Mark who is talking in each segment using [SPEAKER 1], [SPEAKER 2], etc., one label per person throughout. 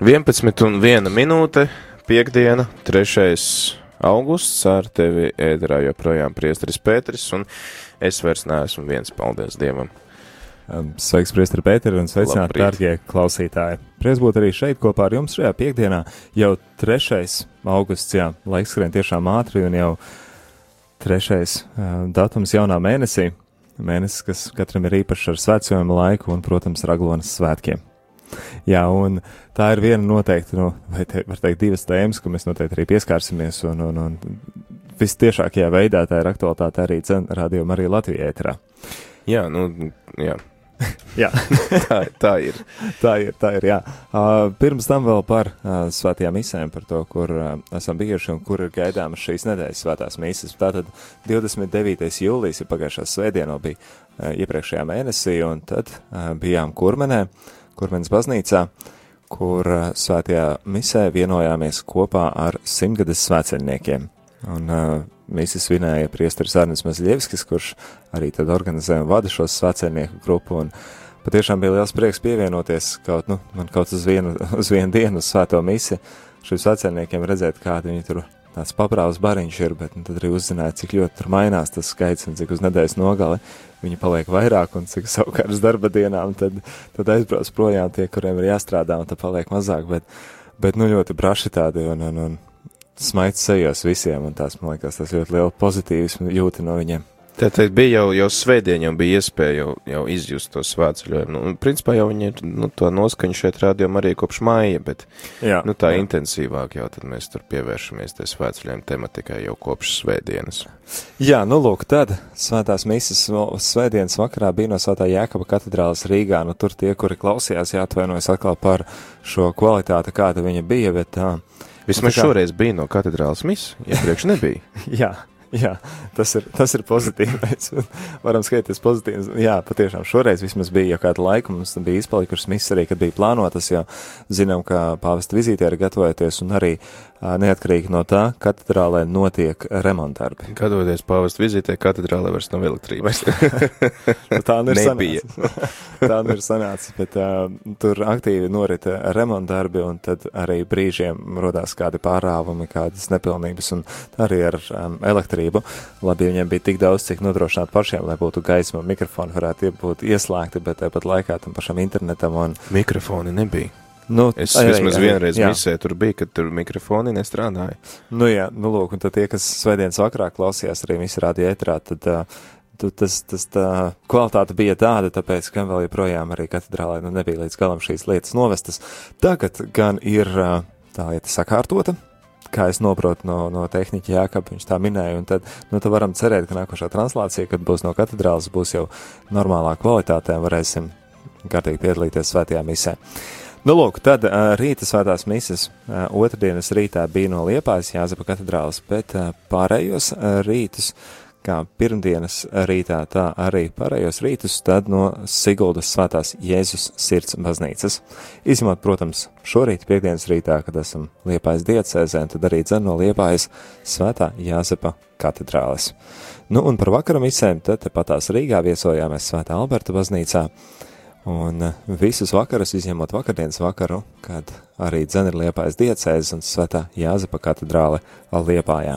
[SPEAKER 1] 11 un 1 minūte, piekdiena, 3. augusts, ar tevi ēderā joprojām priesteris Pēteris, un es vairs neesmu viens, paldies Dievam.
[SPEAKER 2] Sveiks, Priestri Pēteri, un sveicināti, dārgie klausītāji. Prieks būt arī šeit kopā ar jums šajā piekdienā, jau 3. augusts, jā, laiks skrien tiešām ātri, un jau 3. Uh, datums jaunā mēnesī, mēnesis, kas katram ir īpašs ar svētceļojuma laiku un, protams, Raglonas svētkiem. Jā, un tā ir viena noteikti, no, vai te, var teikt, divas tēmas, ko mēs noteikti arī pieskārsimies, un, un, un vistiešākajā veidā tā ir aktualitāte arī cen radio Marija Latvijā ēterā.
[SPEAKER 1] Jā, nu, jā,
[SPEAKER 2] jā.
[SPEAKER 1] tā, tā ir.
[SPEAKER 2] tā ir, tā ir, jā. Uh, pirms tam vēl par uh, svētajām misēm, par to, kur uh, esam bijuši un kur ir gaidāmas šīs nedēļas svētās misas. Tātad 29. jūlijas ir pagājušā svētdiena, bija uh, iepriekšējā mēnesī, un tad uh, bijām Kurmenē, Kurmenes baznīcā, kur uh, svētajā misē vienojāmies kopā ar simtgades svēceļniekiem. Un uh, Mīsīs svinēja priesteris Arnis Mazļevskis, kurš arī tad organizē un vada šo svētceļnieku grupu, un patiešām bija liels prieks pievienoties kaut, nu, man kaut uz vienu, uz vienu dienu uz svēto misi, šiem svētceļniekiem redzēt, kādi viņi tur tāds paprāvs bariņš ir, bet nu, tad arī uzzināja, cik ļoti tur mainās tas skaits un cik uz nedēļas nogali viņi paliek vairāk un cik savukārt uz darba dienām, tad, tad aizbrauc projām tie, kuriem ir jāstrādā un tad paliek mazāk, bet, bet nu ļoti braši tādi un, un, un smaids sejos visiem, un tās, man liekas, tas ļoti liela pozitīvismu jūti no viņiem.
[SPEAKER 1] Tātad bija jau, jau svētdien, jau bija iespēja jau, jau izjust to svētceļojumu. Nu, principā jau viņi ir, nu, to noskaņu šeit rādījām arī kopš māja, bet,
[SPEAKER 2] jā,
[SPEAKER 1] nu, tā
[SPEAKER 2] jā.
[SPEAKER 1] intensīvāk jau tad mēs tur pievēršamies tie svētceļojumu tematikai jau kopš svētdienas.
[SPEAKER 2] Jā, nu, lūk, tad svētās misas svētdienas vakarā bija no svētā Jēkaba katedrālas Rīgā, nu, tur tie, kuri klausījās, jāatvainojas atkal par šo kvalitāti, kāda viņa bija, bet. Uh,
[SPEAKER 1] Vismaz kā... šoreiz bija no katedrālas misijas, iepriekš nebija.
[SPEAKER 2] Jā. Jā, tas ir, tas ir pozitīvi. Mēs varam skatīties pozitīvi. Jā, patiešām šoreiz vismaz bija jau kādu laiku. Mums bija izpalikušas misijas arī, kad bija plānotas, jo zinām, ka pāvesta vizītē ir gatavoties un arī neatkarīgi no tā, katedrālē notiek remontdarbi.
[SPEAKER 1] Gatavoties pāvesta vizītē, katedrālē vairs nav elektrības.
[SPEAKER 2] Nu, tā nu ir sanācis. tā nu ir sanācis, bet uh, tur aktīvi norita remontdarbi un tad arī brīžiem rodās kādi pārāvumi, kādas nepilnības un arī ar um, elektrību. Labi, viņiem bija tik daudz, cik nodrošināt pašiem, lai būtu gaisma, mikrofoni varētu būt ieslēgti, bet tāpat laikā tam pašam internetam un.
[SPEAKER 1] Mikrofoni nebija.
[SPEAKER 2] Nu,
[SPEAKER 1] es ai, vismaz ai, vienreiz jā. misē tur biju, kad tur mikrofoni nestrādāja.
[SPEAKER 2] Nu jā, nu lūk, un tad tie, kas svētdienas vakarā klausījās arī visu rādio ētrā, tad uh, tas, tas tā kvalitāte bija tāda, tāpēc, ka vēl joprojām arī katedrālē nu, nebija līdz galam šīs lietas novestas. Tagad gan ir uh, tā lieta sakārtota, kā es saprotu no, no tehniķa Jākapa, viņš tā minēja, un tad, nu, tad varam cerēt, ka nākošā translācija, kad būs no katedrālas, būs jau normālā kvalitātē un varēsim kārtīgi piedalīties svētajā misē. Nu, lūk, tad uh, rīta svētās misijas uh, otrdienas rītā bija no Liepājas Jāzepa katedrālas, bet uh, pārējos uh, rītus, kā pirmdienas rītā, tā arī pārējos rītus, tad no Siguldas svētās Jēzus sirds baznīcas. Izņemot, protams, šorīt piekdienas rītā, kad esam Liepājas diecēzē, tad arī dzen no Liepājas svētā Jāzepa katedrāles. Nu, un par vakara misēm, tad patās Rīgā viesojāmies svētā Alberta baznīcā, Un eh, visus vakarus, izņemot vakardienas vakaru, kad arī dzen ir liepājas diecēzes un svētā Jāzepa katedrāle Liepājā.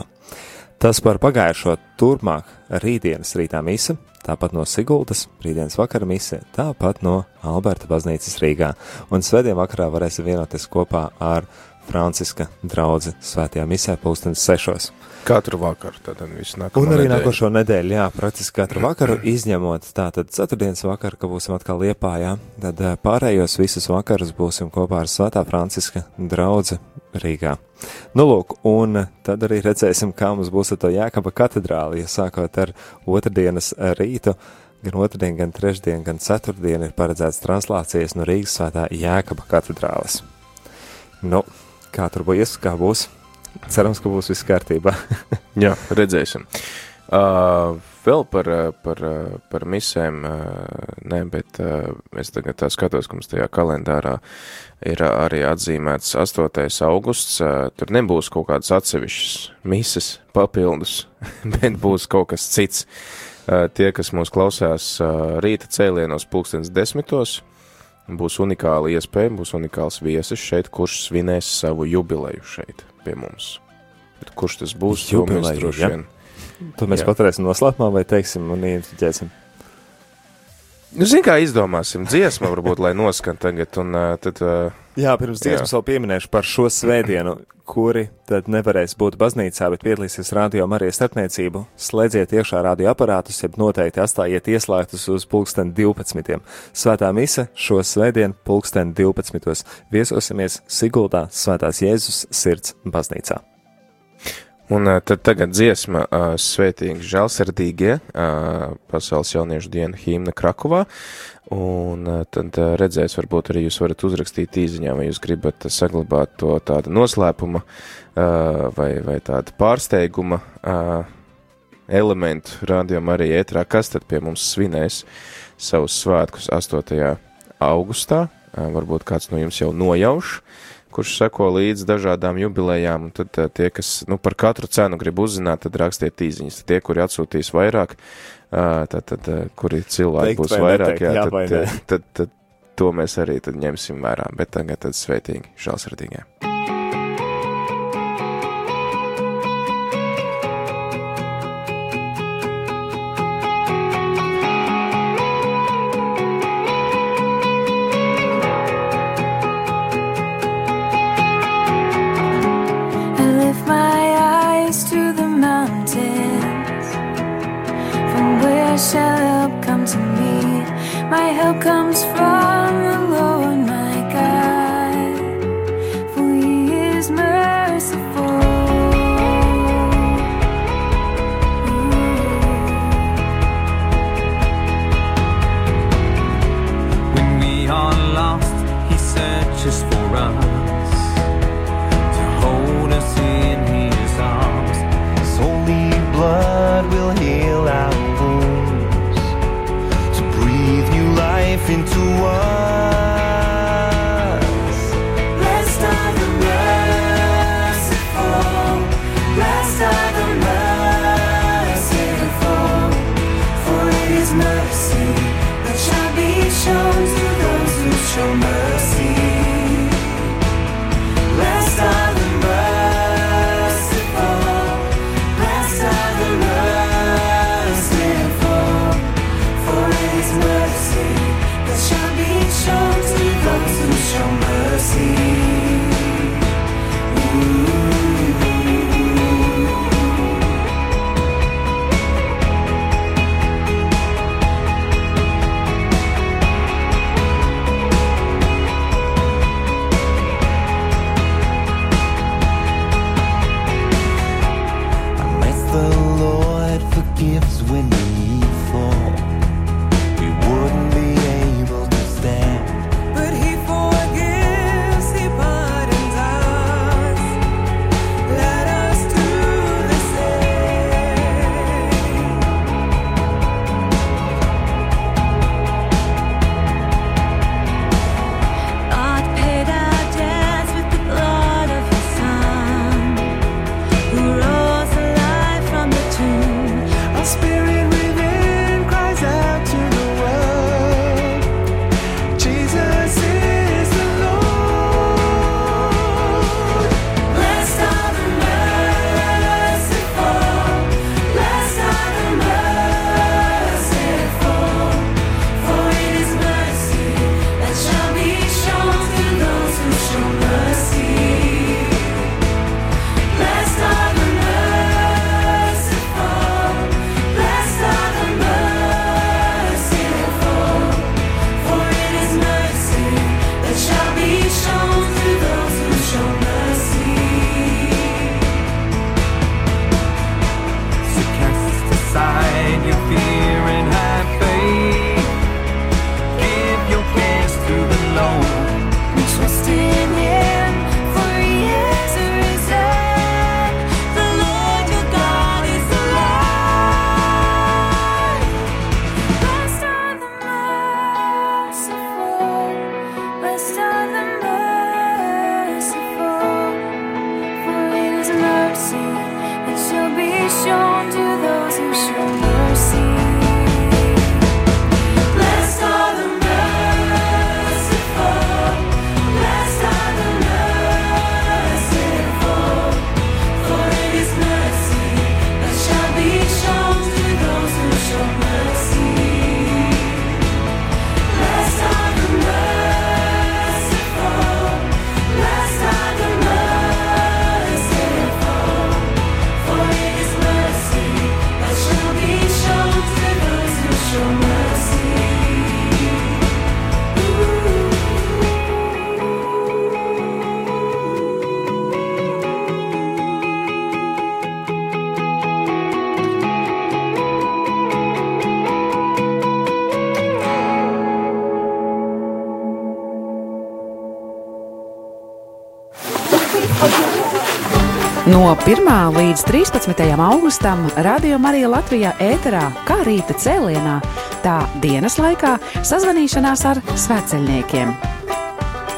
[SPEAKER 2] Tas par pagājušo turpmāk rītdienas rītā misa, tāpat no Sigultas, rītdienas vakara mise, tāpat no Alberta baznīcas Rīgā. Un svētdien vakarā varēsim vienoties kopā ar Franciska draudzi svētajā misē pulkstenes sešos.
[SPEAKER 1] Katru vakaru, tad visu nākamo
[SPEAKER 2] Un arī
[SPEAKER 1] nedēļu.
[SPEAKER 2] nākošo nedēļu, jā, praktiski katru vakaru izņemot tātad ceturtdienas vakaru, ka būsim atkal liepā, jā, tad eh, pārējos visus vakarus būsim kopā ar svētā Franciska draudzi Rīgā. Nu, lūk, un tad arī redzēsim, kā mums būs ar to Jēkaba katedrāli, ja sākot ar otrdienas rītu, gan otrdien, gan trešdien, gan ceturtdien ir paredzēts translācijas no Rīgas svētā Jēkaba katedrāles. Nu, kā tur būs, kā būs. Cerams, ka būs viss kārtībā.
[SPEAKER 1] Jā, redzēsim. Uh, vēl par, par, par misēm, uh, nē, bet uh, es tagad tā skatos, ka mums tajā kalendārā ir arī atzīmēts 8. augusts. Uh, tur nebūs kaut kādas atsevišķas mises papildus, bet būs kaut kas cits. Uh, tie, kas mūs klausās uh, rīta cēlienos pulkstens desmitos, būs unikāla iespēja, būs unikāls viesis šeit, kurš svinēs savu jubileju šeit pie mums. Bet kurš tas būs?
[SPEAKER 2] Jubileju,
[SPEAKER 1] to mēs droši
[SPEAKER 2] ja?
[SPEAKER 1] vien.
[SPEAKER 2] To mēs
[SPEAKER 1] Jā.
[SPEAKER 2] paturēsim noslēpumā vai teiksim un ieinteresēsim.
[SPEAKER 1] Nu, zin kā izdomāsim, dziesma varbūt, lai noskan tagad, un tad,
[SPEAKER 2] Jā, pirms dziesmas vēl pieminēšu par šo svētdienu, kuri tad nevarēs būt baznīcā, bet piedalīsies radio Marijas starpniecību. Slēdziet iekšā radioaparātus, jeb noteikti atstājiet ieslēgtus uz pulksten 12. Svētā mise šo svētdienu pulksten 12. viesosimies Siguldā Svētās Jēzus sirds baznīcā.
[SPEAKER 1] Un uh, tad tagad dziesma uh, svētīgi žēlsirdīgie, uh, pasaules jauniešu diena himna Krakovā, un uh, tad uh, redzēs, varbūt arī jūs varat uzrakstīt īziņā, vai jūs gribat saglabāt to tādu noslēpuma uh, vai, vai tādu pārsteiguma uh, elementu rādījumā arī ētrā, kas tad pie mums svinēs savus svētkus 8. augustā. Uh, Varbūt kāds no jums jau nojauš, kurš seko līdz dažādām jubilejām, tad uh, tie, kas nu, par katru cenu grib uzzināt, tad rakstiet īziņas. Tie, kuri atsūtīs vairāk, tad, tad kuri cilvēki
[SPEAKER 2] Teikt
[SPEAKER 1] būs
[SPEAKER 2] vai
[SPEAKER 1] vairāk,
[SPEAKER 2] neteikt,
[SPEAKER 1] jā,
[SPEAKER 2] jā
[SPEAKER 1] tad, tad, tad, tad to mēs arī ņemsim vērā. Bet tagad tad svētīgi,
[SPEAKER 3] just
[SPEAKER 4] No 1. līdz 13. augustam Radio Marija Latvijā ēterā kā rīta cēlienā, tā dienas laikā sazvanīšanās ar sveceļniekiem.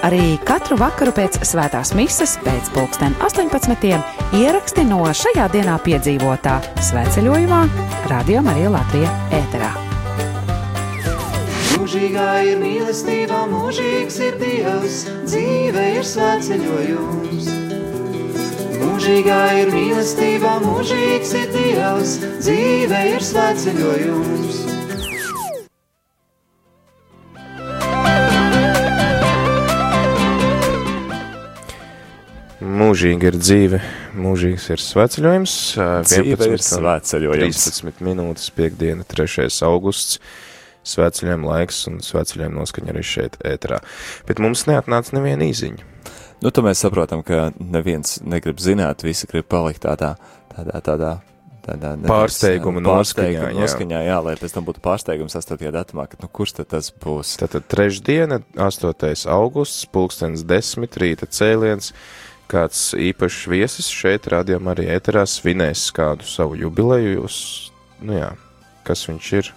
[SPEAKER 4] Arī katru vakaru pēc svētās mises, pēc pulksten 18. ieraksti no šajā dienā piedzīvotā sveceļojumā Radio Marija Latvija ēterā.
[SPEAKER 5] Mūžīgā ir mīlestība, mūžīgs ir Dievs, dzīve ir svētceļojums. Mūžīgā ir mīlestība, mūžīgs ir Dievs, dzīve ir svētceļojums.
[SPEAKER 1] Mūžīgi ir dzīve, mūžīgs ir sveceļojums.
[SPEAKER 2] Dzīve ir svētceļojums.
[SPEAKER 1] 13 minūtes, piekdiena, 3. augusts. Sveceļojuma laiks un sveceļojuma noskaņa arī šeit ēterā. Bet mums neatnāca neviena īziņa.
[SPEAKER 2] Nu, tad mēs saprotam, ka neviens negrib zināt, visi grib palikt tādā, tādā, tādā. Tādā
[SPEAKER 1] Pārsteiguma
[SPEAKER 2] pārsteiguma
[SPEAKER 1] noskaņā, jā.
[SPEAKER 2] noskaņā, jā, lai pēc tam būtu pārsteigums 8. datumā, ka, nu, kurš tad tas būs?
[SPEAKER 1] Tātad trešdiena, 8. augusts, pulkstens 10 rīta cēliens. Kāds īpašs viesis šeit, rādījumā arī ēterā, svinēs kādu savu jubileju. Jūs, nu jā, kas viņš ir,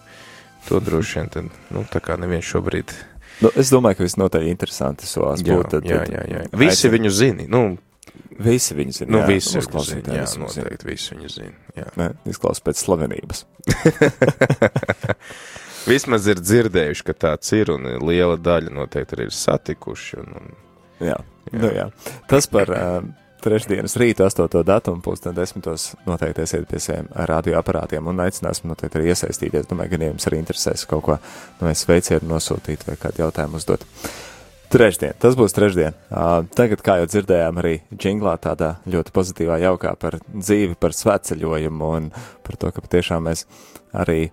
[SPEAKER 1] to droši vien, tad, nu, tā kā neviens šobrīd.
[SPEAKER 2] Nu, es domāju, ka visnotaļ interesanti solās būt. Tad,
[SPEAKER 1] jā, jā, jā. Visi
[SPEAKER 2] aicinu-
[SPEAKER 1] viņu zina, nu,
[SPEAKER 2] Visi viņu zina.
[SPEAKER 1] nu
[SPEAKER 2] jā,
[SPEAKER 1] visi zina,
[SPEAKER 2] klausītāji
[SPEAKER 1] jā,
[SPEAKER 2] visi viņu zina.
[SPEAKER 1] noteikti visi viņu zina, jā.
[SPEAKER 2] Ne, izklausās pēc slavenības.
[SPEAKER 1] Vismaz ir dzirdējuši, ka tāds ir, un liela daļa noteikti arī ir satikuši, un, un
[SPEAKER 2] Jā.
[SPEAKER 1] jā.
[SPEAKER 2] Nu, jā. Tas par uh, trešdienas rīta 8. datumu, pulksten desmitos noteikti esiet pie saviem radioaparātiem un aicināsim noteikti arī iesaistīties. Domāju, gan jums arī interesēs kaut ko no es sveicienu nosūtīt vai kādu jautājumu uzdot. Trešdien, tas būs trešdien. Uh, tagad, kā jau dzirdējām, arī džinglā tādā ļoti pozitīvā jaukā par dzīvi, par svētceļojumu un par to, ka patiešām mēs arī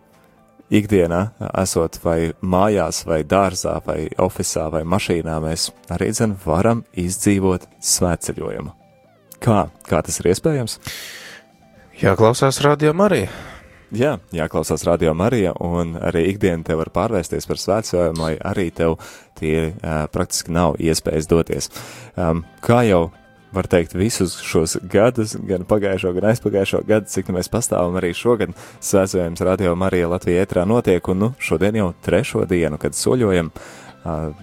[SPEAKER 2] ikdienā, esot vai mājās, vai dārzā, vai oficiālā, vai mašīnā, mēs arī dzen varam izdzīvot svētceļojumu. Kā? Kā tas ir iespējams?
[SPEAKER 1] jāklausās rādījumā arī.
[SPEAKER 2] Jā, jāklausās radio Marija, un arī ikdiena tev var pārvērsties par svētceļojumu, lai arī tev tie uh, praktiski nav iespējas doties. Um, kā jau var teikt, visus šos gadus, gan pagājušo, gan aizpagājušo gadu, cik nu mēs pastāvam arī šogad svētceļojums radio Marija Latvijā ētrā notiek, un nu, šodien jau trešo dienu, kad soļojam. Uh,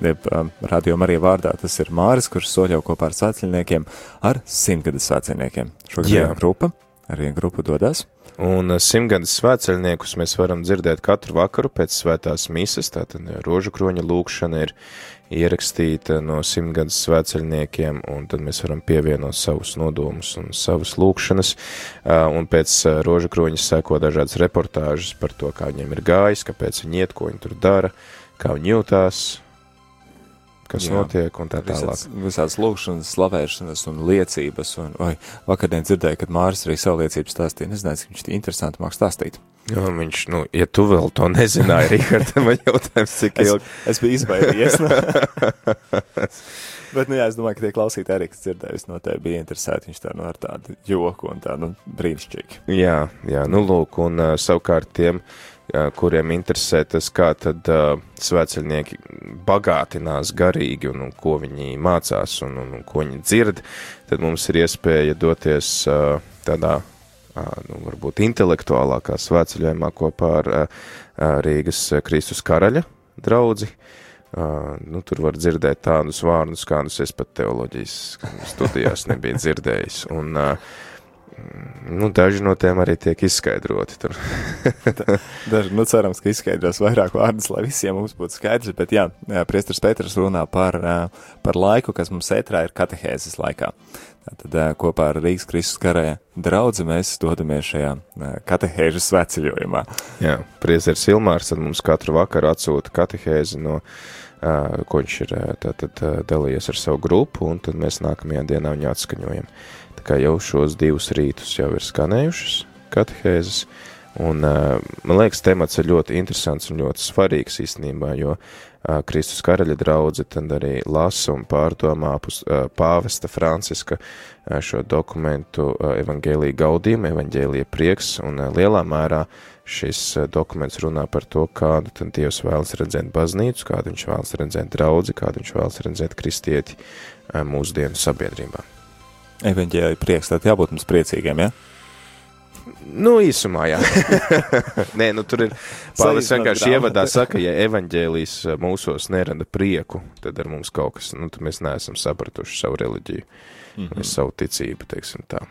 [SPEAKER 2] Jeb, um, radio Marija vārdā tas ir Māris, kurš soļo kopā ar svētceļniekiem, ar simtgades svētceļniekiem. Šogad viena grupa, ar vienu grupu dodas.
[SPEAKER 1] Un eh, simtgadus svētceļniekus mēs varam dzirdēt katru vakaru pēc svētās mises, tātad eh, rožu kroņa lūkšana ir ierakstīta no simtgadus svētceļniekiem, un tad mēs varam pievienot savus nodomus un savas lūkšanas, eh, un pēc rožu kroņa seko dažādas reportāžas par to, kā viņiem ir gājis, kāpēc viņi iet, ko viņi tur dara, kā viņi jūtās, kas
[SPEAKER 2] Jā.
[SPEAKER 1] notiek, un tā tālāk.
[SPEAKER 2] Visāds, visādas lūkšanas, slavēšanas un liecības. Un, oi, vakardien dzirdēju, kad Māris arī savu liecību stāstīja. Nezināju, cik viņš tik interesanti māk stāstīt.
[SPEAKER 1] Jo viņš, nu, ja tu vēl to nezināji, Rihard, man jautājums, cik
[SPEAKER 2] Es,
[SPEAKER 1] ilgi.
[SPEAKER 2] es biju izbaidījies. Bet, nu jā, es domāju, ka tie klausītāji arī, kas dzirdējuši, noteikti bija interesēti. Viņš tā, nu, ar tādu joku un tādu, nu, brīnišķīgi.
[SPEAKER 1] Jā, jā, nu lūk, un uh, savukārt tiem, kuriem interesē tas, kā tad uh, svētceļnieki bagātinās garīgi un, un ko viņi mācās un, un, un ko viņi dzird, tad mums ir iespēja doties uh, tādā, uh, nu, varbūt intelektuālākā svētceļojumā kopā ar uh, Rīgas Kristus karaļa draudzi. Uh, nu, tur var dzirdēt tādus vārdus, kādus es pat teoloģijas studijās nebiju dzirdējis. Un, uh, Nu, daži no tiem arī tiek izskaidroti.
[SPEAKER 2] Daži, nu, cerams, ka izskaidros vairāk vārdus, lai visiem mums būtu skaidrs. Bet, jā, priestars Pēters runā par, par laiku, kas mums ētrā ir katehēzes laikā. Tad kopā ar Rīgas Kristus karē draudzi mēs dodamies šajā katehēžu sveceļojumā.
[SPEAKER 1] Jā, Priezers Ilmārs mums katru vakaru atsūta katehēzi no, uh, ko viņš ir tātad dalījies ar savu grupu, un tad mēs nākamajā dienā viņu atskaņojam. Tā kā jau šos divus rītus jau ir skanējušas katehēzes, un man liekas, temats ir ļoti interesants un ļoti svarīgs īstenībā, jo Kristus karaļa draudze tad arī lasa un pārdomā pus, pāvesta Franciska šo dokumentu Evangelija gaudījuma, Evangelija prieks, un lielā mērā šis dokuments runā par to, kādu tad Dievs vēlas redzēt baznīcu, kādu viņš vēlas redzēt draudzi, kādu viņš vēlas redzēt kristieti mūsdienu sabiedrībā.
[SPEAKER 2] Evanģēlija prieks, tad jābūt mums priecīgiem, ja?
[SPEAKER 1] Nu, īsumā, jā. Nē, nu tur ir. Pāvils vienkārši ievadā saka, ja evaņģēlijas eh, mūsos nerada prieku, tad ar mums kaut kas, nu, tad mēs neesam sapratuši savu reliģiju, mm. -hmm. savu ticību, teiksim tā.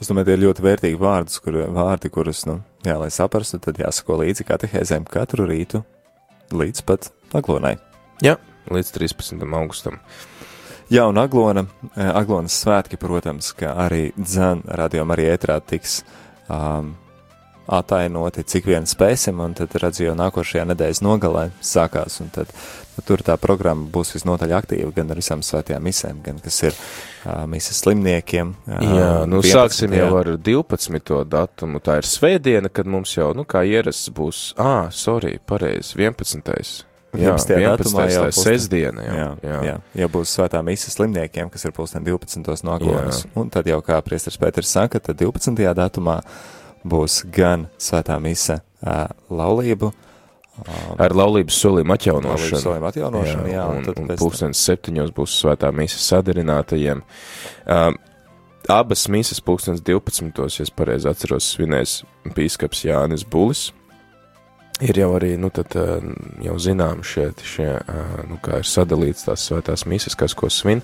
[SPEAKER 2] Es domāju, tie ir ļoti vērtīgi vārdus, kur, vārdi, kurus, nu, jā, lai saprastu, tad jāsako līdzi katehēzēm katru rītu līdz pat aglonai.
[SPEAKER 1] Jā, līdz 13. augustam.
[SPEAKER 2] Jā, un aglona, eh, aglonas svētki, protams, ka arī dzēn radījumā arī ētrā tiks um, atainoti, cik vien spēsim, un tad redzu jau nākošajā nedēļas nogalē sākās, un tad, tad tur tā programma būs visnotaļ aktīva gan ar visām svētajām misēm, gan kas ir uh, misas slimniekiem. ā,
[SPEAKER 1] Jā, nu
[SPEAKER 2] 11.
[SPEAKER 1] sāksim jau ar 12. datumu. Tā ir svētdiena, kad mums jau, nu, kā ierasts būs, ā, sorry, pareizi, 11. Jā,
[SPEAKER 2] 11. datumā
[SPEAKER 1] 11.
[SPEAKER 2] jau pulksten-
[SPEAKER 1] sestdiena, jā.
[SPEAKER 2] Jā, jā. jā. būs svētā mīsa slimniekiem, kas ir pulksten 12. no Aglonas,
[SPEAKER 1] Jā.
[SPEAKER 2] un tad jau, kā priestars Pēters saka, tad 12. datumā būs gan svētā mīsa uh, laulību,
[SPEAKER 1] Ar laulības solījumu atjaunošanu.
[SPEAKER 2] solījumu atjaunošanu, jā, jā un,
[SPEAKER 1] un,
[SPEAKER 2] tad
[SPEAKER 1] un pulkstens septiņos būs svētā mīsa sadarinātajiem. Um, abas mīsas pulkstens 12. ja es pareizi atceros, svinēs pīskaps Jānis Bulis. Ir jau arī, nu, tad uh, jau zinām šie, šie uh, nu, kā ir sadalīts tās svētās mīsas, kas ko svin.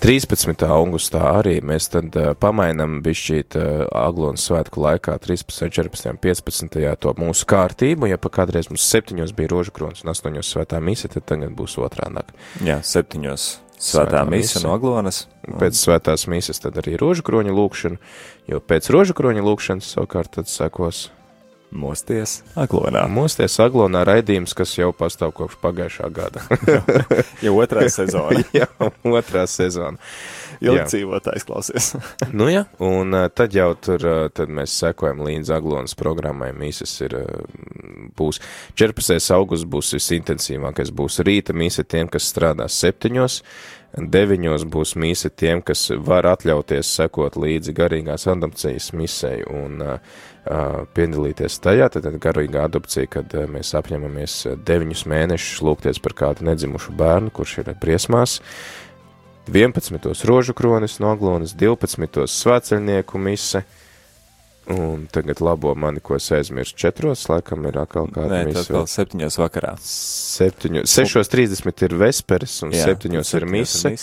[SPEAKER 1] 13. augustā arī mēs tad uh, pamainam bišķīt Aglonas svētku laikā 13, 14, 15. to mūsu kārtību, ja pa kādreiz mums 7. bija rožakrons un 8. svētā mīsa, tad tagad būs otrā nak.
[SPEAKER 2] jā, septiņos svētā
[SPEAKER 1] Svētā
[SPEAKER 2] mīsa no Aglonas.
[SPEAKER 1] Pēc svētās mīsas tad arī rožakroņa lūkšana, jo pēc rožakroņa lūkšanas savukārt tad sekos
[SPEAKER 2] Mosties Aglonā.
[SPEAKER 1] Mūsties Aglonā raidījums, kas jau pastāv kopš pagājušā gada.
[SPEAKER 2] Jau otrā sezona.
[SPEAKER 1] jā, otrā sezona.
[SPEAKER 2] Ilgi dzīvotājs klausies.
[SPEAKER 1] Nu jā, un uh, tad jau tur, uh, tad mēs sekojam līdz Aglonas programmai. Mīsas ir, uh, būs 14. augusts būs visintensīvākais, būs rīta mīsa tiem, kas strādās septiņos, deviņos būs mīsa tiem, kas var atļauties sekot līdzi garīgās adopcijas misei un uh, uh, piedalīties tajā, tad garīgā adopcija, kad uh, mēs apņemamies deviņus mēnešus lūgties par kādu nedzimušu bērnu, kurš ir briesmās. 11. rožu kronis no Aglonas, 12. svētceļnieku mise, un tagad labo mani, ko es aizmirsu, 4. laikam ir atkal kāda
[SPEAKER 2] Nē, tas
[SPEAKER 1] mise.
[SPEAKER 2] vēl septiņos vakarā.
[SPEAKER 1] 7, 6.30 ir vesperes, un 7. ir mise,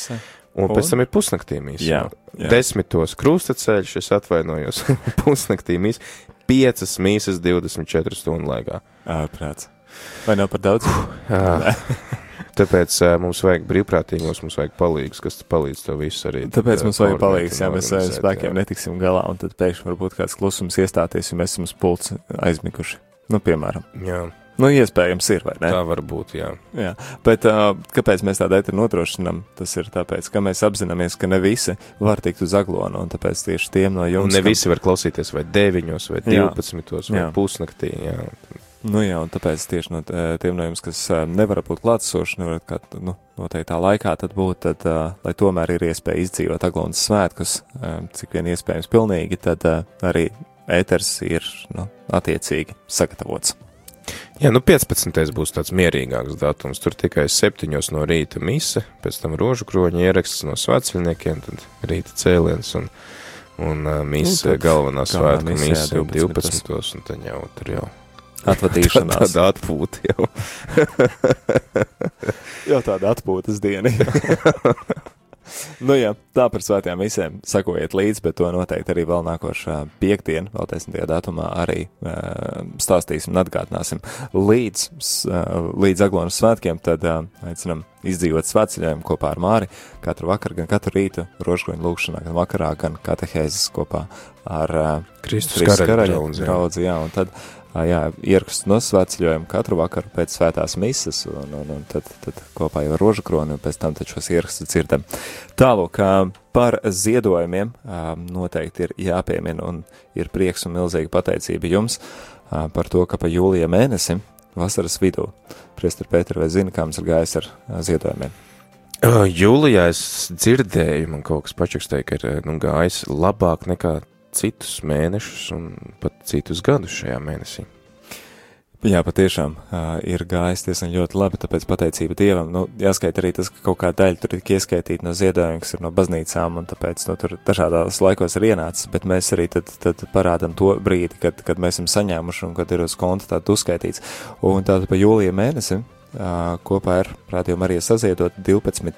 [SPEAKER 1] un
[SPEAKER 2] Un?
[SPEAKER 1] pēc tam ir pusnaktī mise.
[SPEAKER 2] Jā, jā.
[SPEAKER 1] Desmitos krustaceļš, es atvainojos, pusnaktī mise, 5 mīsas 24 stundu laikā.
[SPEAKER 2] Ārprāts. Vai nav par daudz?
[SPEAKER 1] Jā. Tāpēc uh, mums vajag brīvprātīgos, mums vajag palīgus, kas palīdz to visu arī.
[SPEAKER 2] Tāpēc
[SPEAKER 1] tad,
[SPEAKER 2] mums vajag
[SPEAKER 1] un
[SPEAKER 2] ja mēs
[SPEAKER 1] organizēt,
[SPEAKER 2] spēkiem
[SPEAKER 1] jā.
[SPEAKER 2] netiksim galā, un tad pēkšņi varbūt kāds klusums iestāties, ja mēs esam uz pults aizmiguši. Nu, piemēram.
[SPEAKER 1] Jā,
[SPEAKER 2] Nu, iespējams ir, vai ne?
[SPEAKER 1] tā var būt, jā.
[SPEAKER 2] Jā, bet uh, kāpēc mēs tādu etru nodrošinām? Tas ir tāpēc, ka mēs apzināmies, ka ne visi var tikt uz aglonu, un tāpēc tieši tiem no
[SPEAKER 1] Un
[SPEAKER 2] jums.
[SPEAKER 1] ne
[SPEAKER 2] kam-
[SPEAKER 1] visi var klausīties vai 9, vai
[SPEAKER 2] Jā.
[SPEAKER 1] 12, vai
[SPEAKER 2] Jā.
[SPEAKER 1] pusnaktī. Jā.
[SPEAKER 2] Nu jā, un tāpēc tieši no t- tiem no jums, kas ā, nevar būt klātsoši, nevar kā, nu, noteiktā laikā tad būt, tad, ā, lai tomēr ir iespēja izdzīvot aglonas svētkus, ā, cik vien iespējams pilnīgi, tad ā, arī ēters ir, nu, attiecīgi sagatavots.
[SPEAKER 1] jā, nu 15. būs tāds mierīgāks datums. Tur tikai 7 no rīta mise, pēc tam rožu kroņa ieraksts no svētceļniekiem, tad rīta cēliens un, un uh, mise,
[SPEAKER 2] Nu,
[SPEAKER 1] galvenā svētku
[SPEAKER 2] mise,
[SPEAKER 1] mise
[SPEAKER 2] 12.
[SPEAKER 1] 12. un tad jau tur jau
[SPEAKER 2] Atvadīšanās.
[SPEAKER 1] tāda atpūta jau.
[SPEAKER 2] Jau tāda atpūtas diena. nu jā, tā par svētajām misēm. Sakojiet līdzi, bet to noteikti arī vēl nākošā piekdiena, vēl 10. datumā arī uh, stāstīsim un atgādināsim. Līdz, uh, līdz Aglonas svētkiem tad uh, aicinam izdzīvot svētceļojumu kopā ar Māri katru vakaru, gan katru rītu rožkoņu lūkšanā, gan vakarā, gan katehēzes kopā ar uh,
[SPEAKER 1] Kristus
[SPEAKER 2] Kristus
[SPEAKER 1] karaļa draudzi, jā.
[SPEAKER 2] un tad, jā, ierakst no svētceļojuma katru vakaru pēc svētās misas, un, un, un tad, tad kopā jau ar rožu kroni, un pēc tam tad šos ierakstus dzirdam. Tālūk, par ziedojumiem noteikti ir jāpiemina, un ir prieks un milzīga pateicība jums par to, ka pa jūlija mēnesi, vasaras vidū, Priester Pēter, vai zina, kā mums ir gājis ar ziedojumiem?
[SPEAKER 1] Jūlijā es dzirdēju, man kaut kas pačakstīja, ka ir nu, gājis labāk nekā citus mēnešus un pat citus gadus šajā mēnesī.
[SPEAKER 2] Jā, patiešām uh, ir gājis diezgan ļoti labi, tāpēc pateicība Dievam. Nu, jāskaita arī tas, ka kaut kā daļa tur ir ieskaitīta no ziedojuma, kas ir no baznīcām, un tāpēc nu, tur dažādās laikos ir ienācis, bet mēs arī tad, tad parādam to brīdi, kad, kad mēs esam saņēmuši un kad ir uz konta tāda uzskaitīts. Un tātad pa jūlija mēnesi uh, kopā ar rādījumu arī saziedot 12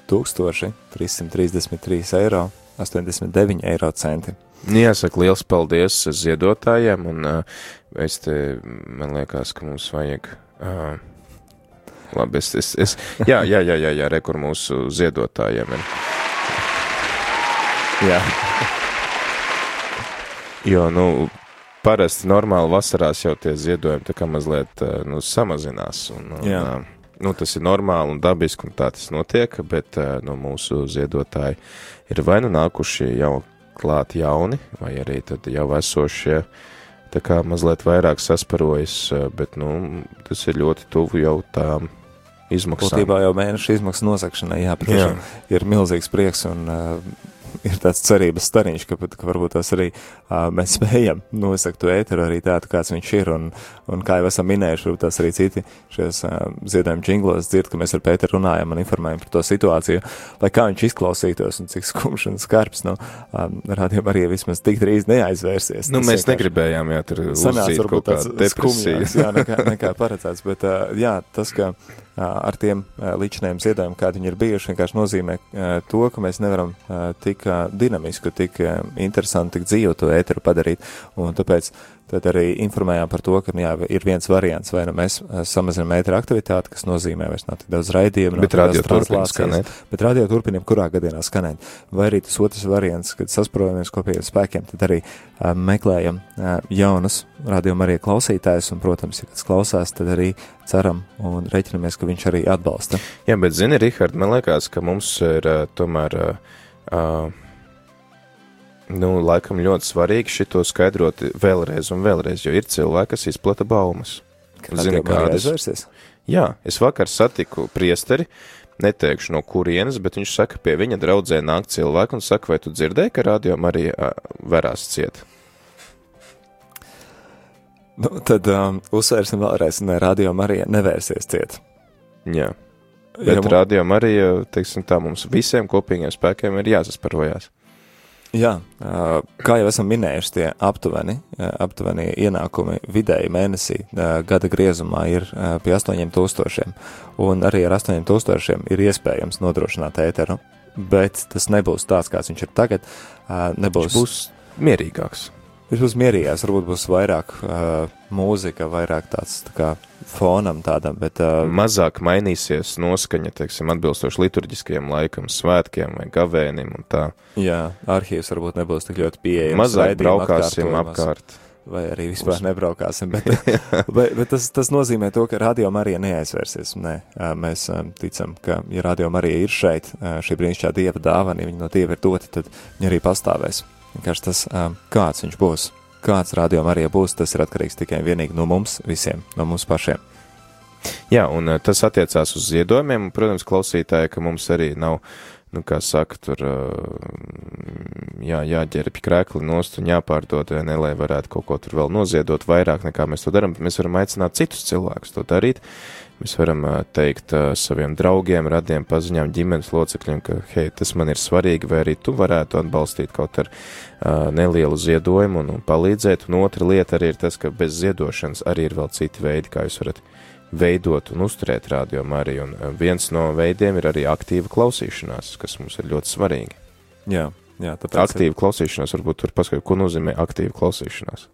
[SPEAKER 2] 333 eiro 89 eiro centi.
[SPEAKER 1] Jāsaka liels paldies ziedotājiem, un uh, es te, man liekas, ka mums vajag. Uh, labi, es, es, es, jā, jā, jā, jā, jā, re, kur mūsu ziedotājiem ir.
[SPEAKER 2] Jā,
[SPEAKER 1] Jo, nu, parasti normāli vasarās jau tie ziedojumi tā kā mazliet, nu, samazinās, un, un
[SPEAKER 2] Jā.
[SPEAKER 1] uh, nu, tas ir normāli un dabiski, un tā tas notiek, bet, nu, mūsu ziedotāji ir vai nu nākuši jau klāt jauni, vai arī jau esošie, tā kā mazliet vairāk sasparojas, bet, nu, tas ir ļoti tuvu jau tām izmaksām.
[SPEAKER 2] būtībā jau mēneša izmaksu nosakšanai, jā, patiešām ir milzīgs prieks un uh, ir tāds cerības stariņš, ka, ka varbūt tas arī mēs spējam nosakt to ēteru arī tādu, kāds viņš ir, un, un kā jau esam minējuši, tās arī citi šajos ziedojuma džinglos dzird, ka mēs ar Pēteru runājam un informējam par to situāciju, lai kā viņš izklausītos un cik skumš un skarbs, nu, um, rādījumā arī vismaz tik drīz neaizvērsies.
[SPEAKER 1] Nu,
[SPEAKER 2] Tas
[SPEAKER 1] mēs
[SPEAKER 2] vienkārši-
[SPEAKER 1] negribējām, jā, tur
[SPEAKER 2] sanāca
[SPEAKER 1] kaut depresiju.
[SPEAKER 2] skumjāks, jā, nekā, nekā paredzēts, bet jā, tas, ka ar tiem līdzinējiem ziedojumiem, kādi viņi ir bijuši, vienkārši nozīmē to, ka mēs nevaram tik dinamisku, tik interesantu, tik dzīvu to ēteru padarīt, un tāpēc tad arī informējām par to, ka nu, jā, ir viens variants, vai nu mēs uh, samazinām ēteru aktivitāti, kas nozīmē vairs nav tik daudz raidījumu,
[SPEAKER 1] Bet radio
[SPEAKER 2] translācijas,
[SPEAKER 1] skanēt.
[SPEAKER 2] bet radio turpina kurā gadienā skanēt. Vai arī tas otrs variants, kad sasprojamies kopējiem spēkiem, tad arī uh, meklējam uh, jaunus radiomu arī klausītājus, un, protams, ja kāds klausās, tad arī ceram un reiķinamies, ka viņš arī atbalsta.
[SPEAKER 1] Jā, bet zini, Rihard, man liekas, ka mums ir uh, tomēr, uh, uh, nu, laikam ļoti svarīgi šito skaidrot vēlreiz un vēlreiz, jo ir cilvēki, kas izplata baumas. Zini, kādas?
[SPEAKER 2] aizvērsies?
[SPEAKER 1] Jā, es vakar satiku priesteri, neteikšu no kurienes, bet viņš saka, pie viņa draudzē nāk cilvēki un saka, vai tu dzirdēji, ka radio arī uh, verās ciet?
[SPEAKER 2] Nu, tad um, uzsvērsim vēlreiz, ne radio Marija nevērsies ciet.
[SPEAKER 1] Jā.
[SPEAKER 2] Ja
[SPEAKER 1] Bet
[SPEAKER 2] mu-
[SPEAKER 1] radio arī, teiksim tā, mums visiem kopīgiem spēkiem ir jāsasparojās.
[SPEAKER 2] Jā, kā jau esam minējuši, tie aptuveni, aptuveni ienākumi vidēji mēnesī gada griezumā ir pie 8000, un arī ar 8000 ir iespējams nodrošināt ēteru, bet tas nebūs tāds, kāds viņš ir tagad. Nebūs,
[SPEAKER 1] Viņš būs mierīgāks.
[SPEAKER 2] Viņš būs mierīgāks, varbūt būs vairāk uh, mūzika, vairāk tāds tā kā fonam tādam, bet uh,
[SPEAKER 1] mazāk mainīsies noskaņa, teiksim, atbilstoši liturģiskajam laikam, svētkiem vai gavēnim un tā.
[SPEAKER 2] jā, arhīvs varbūt nebūs tik ļoti pieejams.
[SPEAKER 1] Mazāk braukāsim apkārt.
[SPEAKER 2] vai arī vispār nebraukāsim. Bet, bet, bet tas, tas nozīmē to, ka radio Marija neaizvērsies. Nē, Ā, mēs ā, ticam, ka, ja radio Marija ir šeit, ā, šī brīnišķīgā dieva dāvana, ja viņa no dieva ir dota, tad viņa arī pastāvēs. Vienkārši tas, kāds viņš būs, kāds radio Marija būs, tas ir atkarīgs tikai un vienīgi no mums visiem, no mums pašiem.
[SPEAKER 1] Jā, un tas attiecās uz ziedojumiem, un, protams, klausītāji, ka mums arī nav, nu, kā saka, tur, jā, jāģērbj krēkli nost un jāpārdod, vai ne, lai varētu kaut ko tur vēl noziedot vairāk nekā mēs to darām, mēs varam aicināt citus cilvēkus to darīt. Mēs varam teikt saviem draugiem, radiem, paziņām, ģimenes locekļiem, ka, hei, tas man ir svarīgi, vai arī tu varētu atbalstīt kaut ar nelielu ziedojumu un, un palīdzēt. Un otra lieta arī ir tas, ka bez ziedošanas arī ir vēl citi veidi, kā jūs varat veidot un uzturēt rādījumu arī. Un viens no veidiem ir arī aktīva klausīšanās, kas mums ir ļoti svarīgi.
[SPEAKER 2] Jā, jā tāpēc
[SPEAKER 1] Aktīva klausīšanās, varbūt tur paskaidro, ko nozīmē aktīva klausīšanās.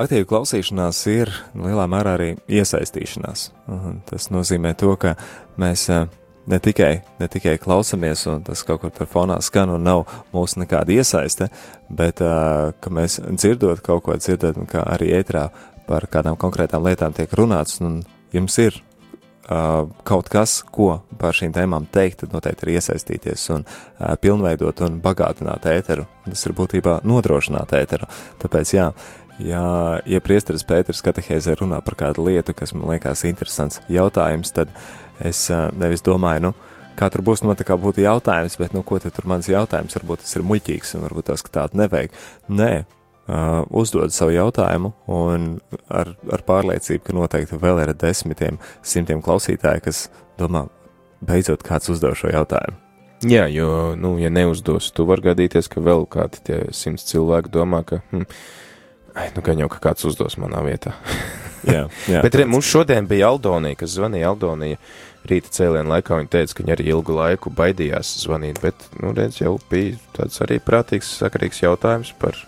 [SPEAKER 2] Aktīva klausīšanās ir lielā mērā arī iesaistīšanās. Un tas nozīmē to, ka mēs eh, ne tikai, ne tikai klausamies, un tas kaut kur tur fonā skan, un nav mūsu nekāda iesaiste, bet uh, ka mēs dzirdot kaut ko, dzirdot, kā arī ētrā par kādām konkrētām lietām tiek runāts, un jums ir uh, kaut kas, ko par šīm tēmām teikt, tad noteikti ir iesaistīties un uh, pilnveidot un bagātināt ēteru. Tas ir būtībā nodrošināt ēteru. Tāpēc, jā, ja, ja priesteris Pēters katehēzē runā par kādu lietu, kas man liekas interesants jautājums, tad es nevis domāju, nu, kā tur būs, nu, man tā kā būtu jautājums, bet, nu, ko tad tur mans jautājums, varbūt tas ir muļķīgs un varbūt tas, ka tādu nevajag. Nē, uh, uzdod savu jautājumu, un ar, ar pārliecību, ka noteikti vēl ir desmitiem, simtiem klausītāji, kas domā, beidzot kāds uzdev šo jautājumu.
[SPEAKER 1] Jā, jo, nu, ja neuzdos, tu var gadīties, ka vēl kādi tie simts cilvēki domā, ka, hm, ai, nu, gan jau, ka kāds uzdos manā vietā.
[SPEAKER 2] Jā, jā
[SPEAKER 1] Bet re, mums šodien bija Aldonija, kas zvanīja Aldonija rīta cēlienu laikā. Viņa teica, ka viņa arī ilgu laiku baidījās zvanīt, bet, nu, redz, jau bija tāds arī prātīgs, sakarīgs jautājums par,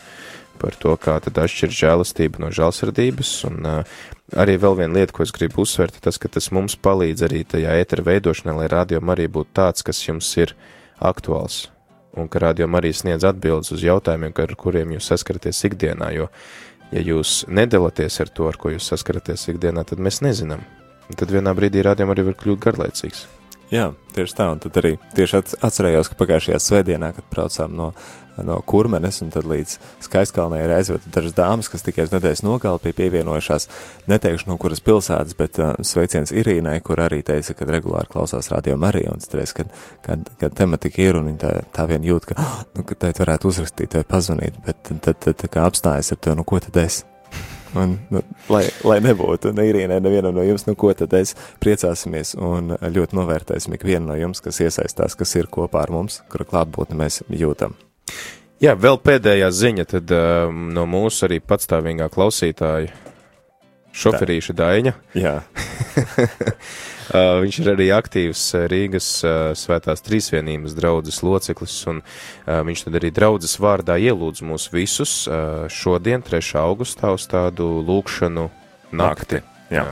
[SPEAKER 1] par to, kā tad atšķir žēlastība no žēlsirdības. Un uh, arī vēl viena lieta, ko es gribu uzsvērt, tas, ka tas mums palīdz arī tajā ētera veidošanā, lai rādījumam arī būtu tāds, kas jums ir aktuāls. Un ka rādījumam arī sniedz atbildes uz jautājumiem, ar kuriem jūs saskaraties ikdienā, jo ja jūs nedalāties ar to, ar ko jūs saskaraties ikdienā, tad mēs nezinām. Un tad vienā brīdī rādījumam arī var kļūt garlaicīgs.
[SPEAKER 2] Jā, tieši tā, un tad arī tieši atcerējos, ka pagājušajā svētdienā, kad braucām no, no kurmenes un tad līdz skaistkalnē ir aizved dažas dāmas, kas tikai uz nedēļas nogali pie pievienojušās, neteikšu no kuras pilsētas, bet uh, sveiciens Irīnai, kur arī teica, ka regulāri klausās radio Marija, un teicu, kad, kad, kad tematika ir, un viņa tā, tā vien jūt, ka, nu, ka tēt varētu uzrakstīt vai pazvanīt, bet tad, tad, tad, kā apstājas ar to, nu, ko tad es? Un, nu, lai, lai nebūtu ne Irīnai, nevienam no jums, nu ko tad es priecāsimies un ļoti novērtēsim ikvienu no jums, kas iesaistās, kas ir kopā ar mums, kura klātbūtni mēs jūtam.
[SPEAKER 1] Jā, vēl pēdējā ziņa tad um, no mūsu arī patstāvīgā klausītāja šoferīša Daņa.
[SPEAKER 2] Jā,
[SPEAKER 1] Uh, viņš ir arī aktīvs uh, Rīgas uh, svētās trīsvienības draudzes loceklis, un viņš tad arī draudzes vārdā ielūdz mūs visus šodien, 3. augustā, uz tādu lūkšanu nakti.
[SPEAKER 2] jā.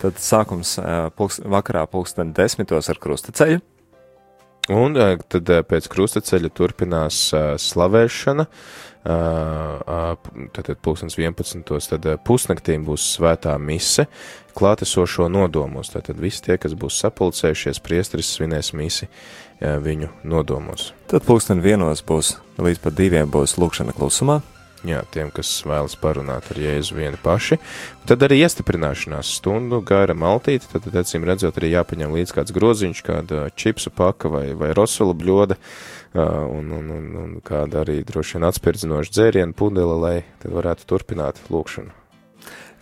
[SPEAKER 2] Tad sākums pulks, vakarā pulksten desmitos ar krustaceļu.
[SPEAKER 1] Un uh, tad uh, pēc krustaceļa turpinās uh, slavēšana. Tātad pulkstens 11. tad pusnaktīm būs svētā mise klātesošo nodomos. Tātad visi tie, kas būs sapulcējušies, priesteris svinēs misi viņu nodomos.
[SPEAKER 2] Tad pulksten vienos būs, līdz pat diviem būs lūkšana klusumā.
[SPEAKER 1] Jā, tiem, kas vēlas parunāt ar Jēzu vieni paši. Tad arī iestiprināšanās stundu gara maltīte, tad, tad acīm redzot, arī jāpaņem līdz kāds groziņš, kāda čipsu paka vai, vai rosulu bļoda, un, un, un, un kāda arī droši vien atspirdzinoša dzērienu pudele, lai tad varētu turpināt lūkšanu.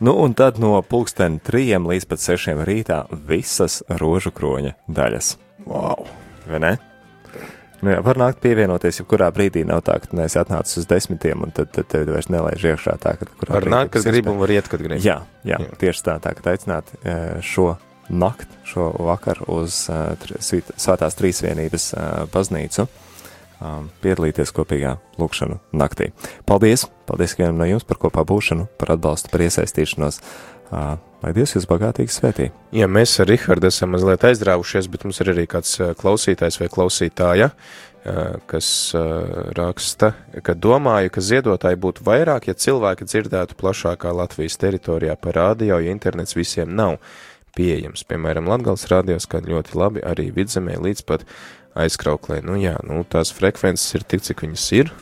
[SPEAKER 2] Nu, un tad no pulksten trījiem līdz pat sešiem rītā visas rožu kroņa daļas.
[SPEAKER 1] Wow!
[SPEAKER 2] Vai ne? Nu, jā, var nākt pievienoties, ja kurā brīdī nav tā, ka tu neesi atnācis uz desmitiem, un tad, tad tevi vairs nelaiž iekšā tā, ka
[SPEAKER 1] Var nākt, kad grib, un var iet, kad grib.
[SPEAKER 2] Jā, jā,
[SPEAKER 1] Jā.
[SPEAKER 2] tieši tā, tā, ka aicināt eh, šo nakti, šo vakaru uz uh, Svētās Trīsvienības uh, baznīcu, um, piedalīties kopīgā lūkšanu naktī. Paldies! Paldies ikvienam no jums par kopā būšanu, par atbalstu, par iesaistīšanos. Uh, lai Dievs jūs bagātīgi svētī.
[SPEAKER 1] Jā, mēs ar Rihardu esam mazliet aizrāvušies, bet mums ir arī kāds klausītājs vai klausītāja, kas raksta, ka domāju, ka ziedotāji būtu vairāk, ja cilvēki dzirdētu plašākā Latvijas teritorijā par rādio, jo internets visiem nav pieejams. Piemēram, Latgals rādījos, kā ļoti labi arī vidzemē līdz pat aizkrauklē. Nu jā, nu tās frekvences ir tik, cik viņas ir.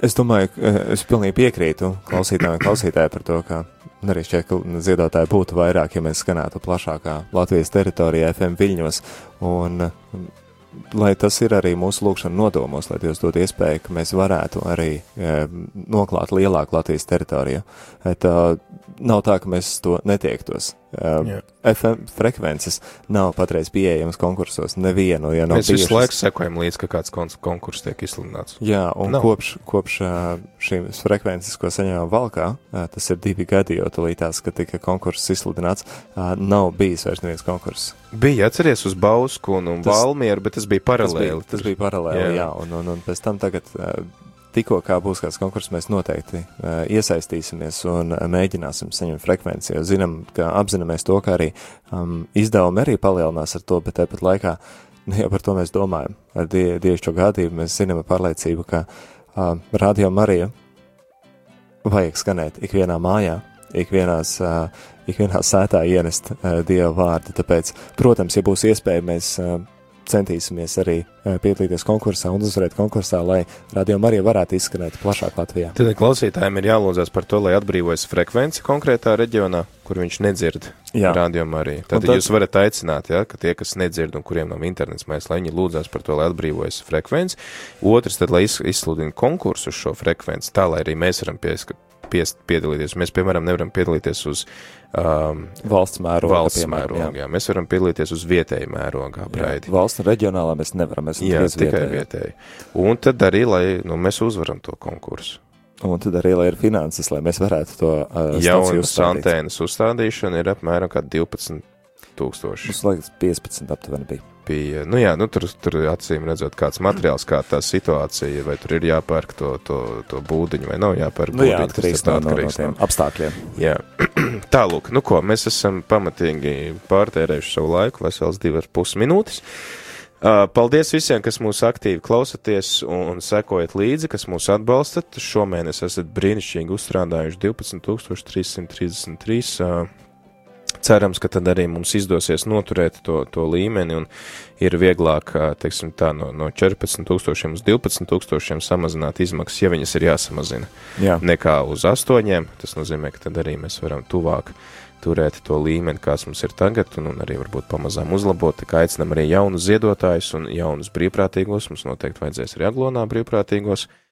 [SPEAKER 2] Es domāju, eh, es pilnīgi piekrītu klausītājiem un klausītājai par to, ka arī šķiet, ka ziedotāji būtu vairāk, ja mēs skanētu plašākā Latvijas teritorijā FM viļņos. Un, mm, lai tas ir arī mūsu lūkšana nodomos, lai Dievs dod iespēju, ka mēs varētu arī e, noklāt lielāku Latvijas teritoriju. Tā nav tā, ka mēs to netiektos.
[SPEAKER 1] Jā.
[SPEAKER 2] E, FM frekvences nav patreiz pieejamas konkursos nevienu, ja nav
[SPEAKER 1] Mēs visu
[SPEAKER 2] bijušas.
[SPEAKER 1] laiku sekojam līdz, ka kāds kon- konkurss tiek izsludināts.
[SPEAKER 2] Jā, un
[SPEAKER 1] Nav.
[SPEAKER 2] no. kopš, kopš šīs frekvences, ko saņēmām valkā, tas ir divi gadi, jo tulītās, kad tika konkurss izsludināts, nav bijis vairs neviens konkurss.
[SPEAKER 1] Bija atceries uz Bausku un, un
[SPEAKER 2] Tas-
[SPEAKER 1] Valmieru, bet tas bija
[SPEAKER 2] Tas
[SPEAKER 1] paralēli.
[SPEAKER 2] bija, tas bija paralēli,
[SPEAKER 1] Jā.
[SPEAKER 2] jā, un, un, un pēc tam tagad, tikko kā būs kāds konkurss, mēs noteikti ā, iesaistīsimies un mēģināsim saņemt frekvenci, jo zinām, ka apzināmies to, ka arī um, izdevumi arī palielinās ar to, bet tāpat laikā ne jau par to mēs domājam. Ar die, dievišķo gādību mēs zinām ar pārliecību, ka uh, Radio Marija vajag skanēt ikvienā mājā, ikvienās, uh, ikvienā sētā ienest uh, Dieva vārdu. Tāpēc, protams, ja būs iespēja, mēs uh, centīsimies arī uh, piedalīties konkursā un uzvarēt konkursā, lai radījuma arī varētu izskanēt plašāk Latvijā.
[SPEAKER 1] Tad klausītājiem ir jālūdzas par to, lai atbrīvojas frekvence konkrētā reģionā, kur viņš nedzird rādījumu arī. Tad,
[SPEAKER 2] tad-
[SPEAKER 1] jūs varat aicināt, ja, ka tie, kas nedzird un kuriem nav internets, mēs, lai viņi lūdzās par to, lai atbrīvojas frekvence. Otrs, tad, lai iz- izsludina konkursu uz šo frekvenci, tā, lai arī mēs varam pieska, pies, piedalīties. Mēs, piemēram, nevaram piedalīties uz um,
[SPEAKER 2] Valsts mēroga,
[SPEAKER 1] valsts
[SPEAKER 2] piemēram,
[SPEAKER 1] mērogā. Jā. Mēs varam piedalīties uz vietēju mērogā, braidi.
[SPEAKER 2] Valsts un reģionālā mēs nevaram, mēs
[SPEAKER 1] Jā,
[SPEAKER 2] tikai vietējie.
[SPEAKER 1] vietēji. Un tad arī, lai nu, mēs uzvaram to konkursu.
[SPEAKER 2] Un tad arī, lai ir finanses, lai mēs varētu to uh, uzstādīt.
[SPEAKER 1] antēnas uzstādīšana ir apmēram kā 12 tūkstoši.
[SPEAKER 2] Mums liekas 15 aptuveni bija.
[SPEAKER 1] Bija, nu jā, nu tur, tur acīm redzot kāds materiāls, kā tā situācija, vai tur ir jāpērk to, to, to būdiņu, vai nav jāpērk
[SPEAKER 2] Nu jā,
[SPEAKER 1] būdiņu, tas
[SPEAKER 2] atkarīgs no, no, no
[SPEAKER 1] atkarīgs
[SPEAKER 2] tiem apstākļiem.
[SPEAKER 1] Jā, tālūk, nu ko, mēs esam pamatīgi pārtērējuši savu laiku, vesels divas pus minūtes. Uh, Paldies visiem, kas mūs aktīvi klausaties un, un sekojat līdzi, kas mūs atbalstat. Šomēnes esat brīnišķīgi uzstrādājuši 12,333. Cerams, ka tad arī mums izdosies noturēt to, to līmeni un ir vieglāk, teiksim tā, no, no 14 tūkstošiem uz 12 tūkstošiem samazināt izmaksas, ja viņas ir jāsamazina
[SPEAKER 2] Jā,
[SPEAKER 1] nekā uz astoņiem. Tas nozīmē, ka tad arī mēs varam tuvāk turēt to līmeni, kāds mums ir tagad, un, un arī varbūt pamazām uzlabot. Tā kā aicinam arī jaunus ziedotājus un jaunus brīvprātīgos. Mums noteikti vajadzēs arī aglonā brīvprātīgos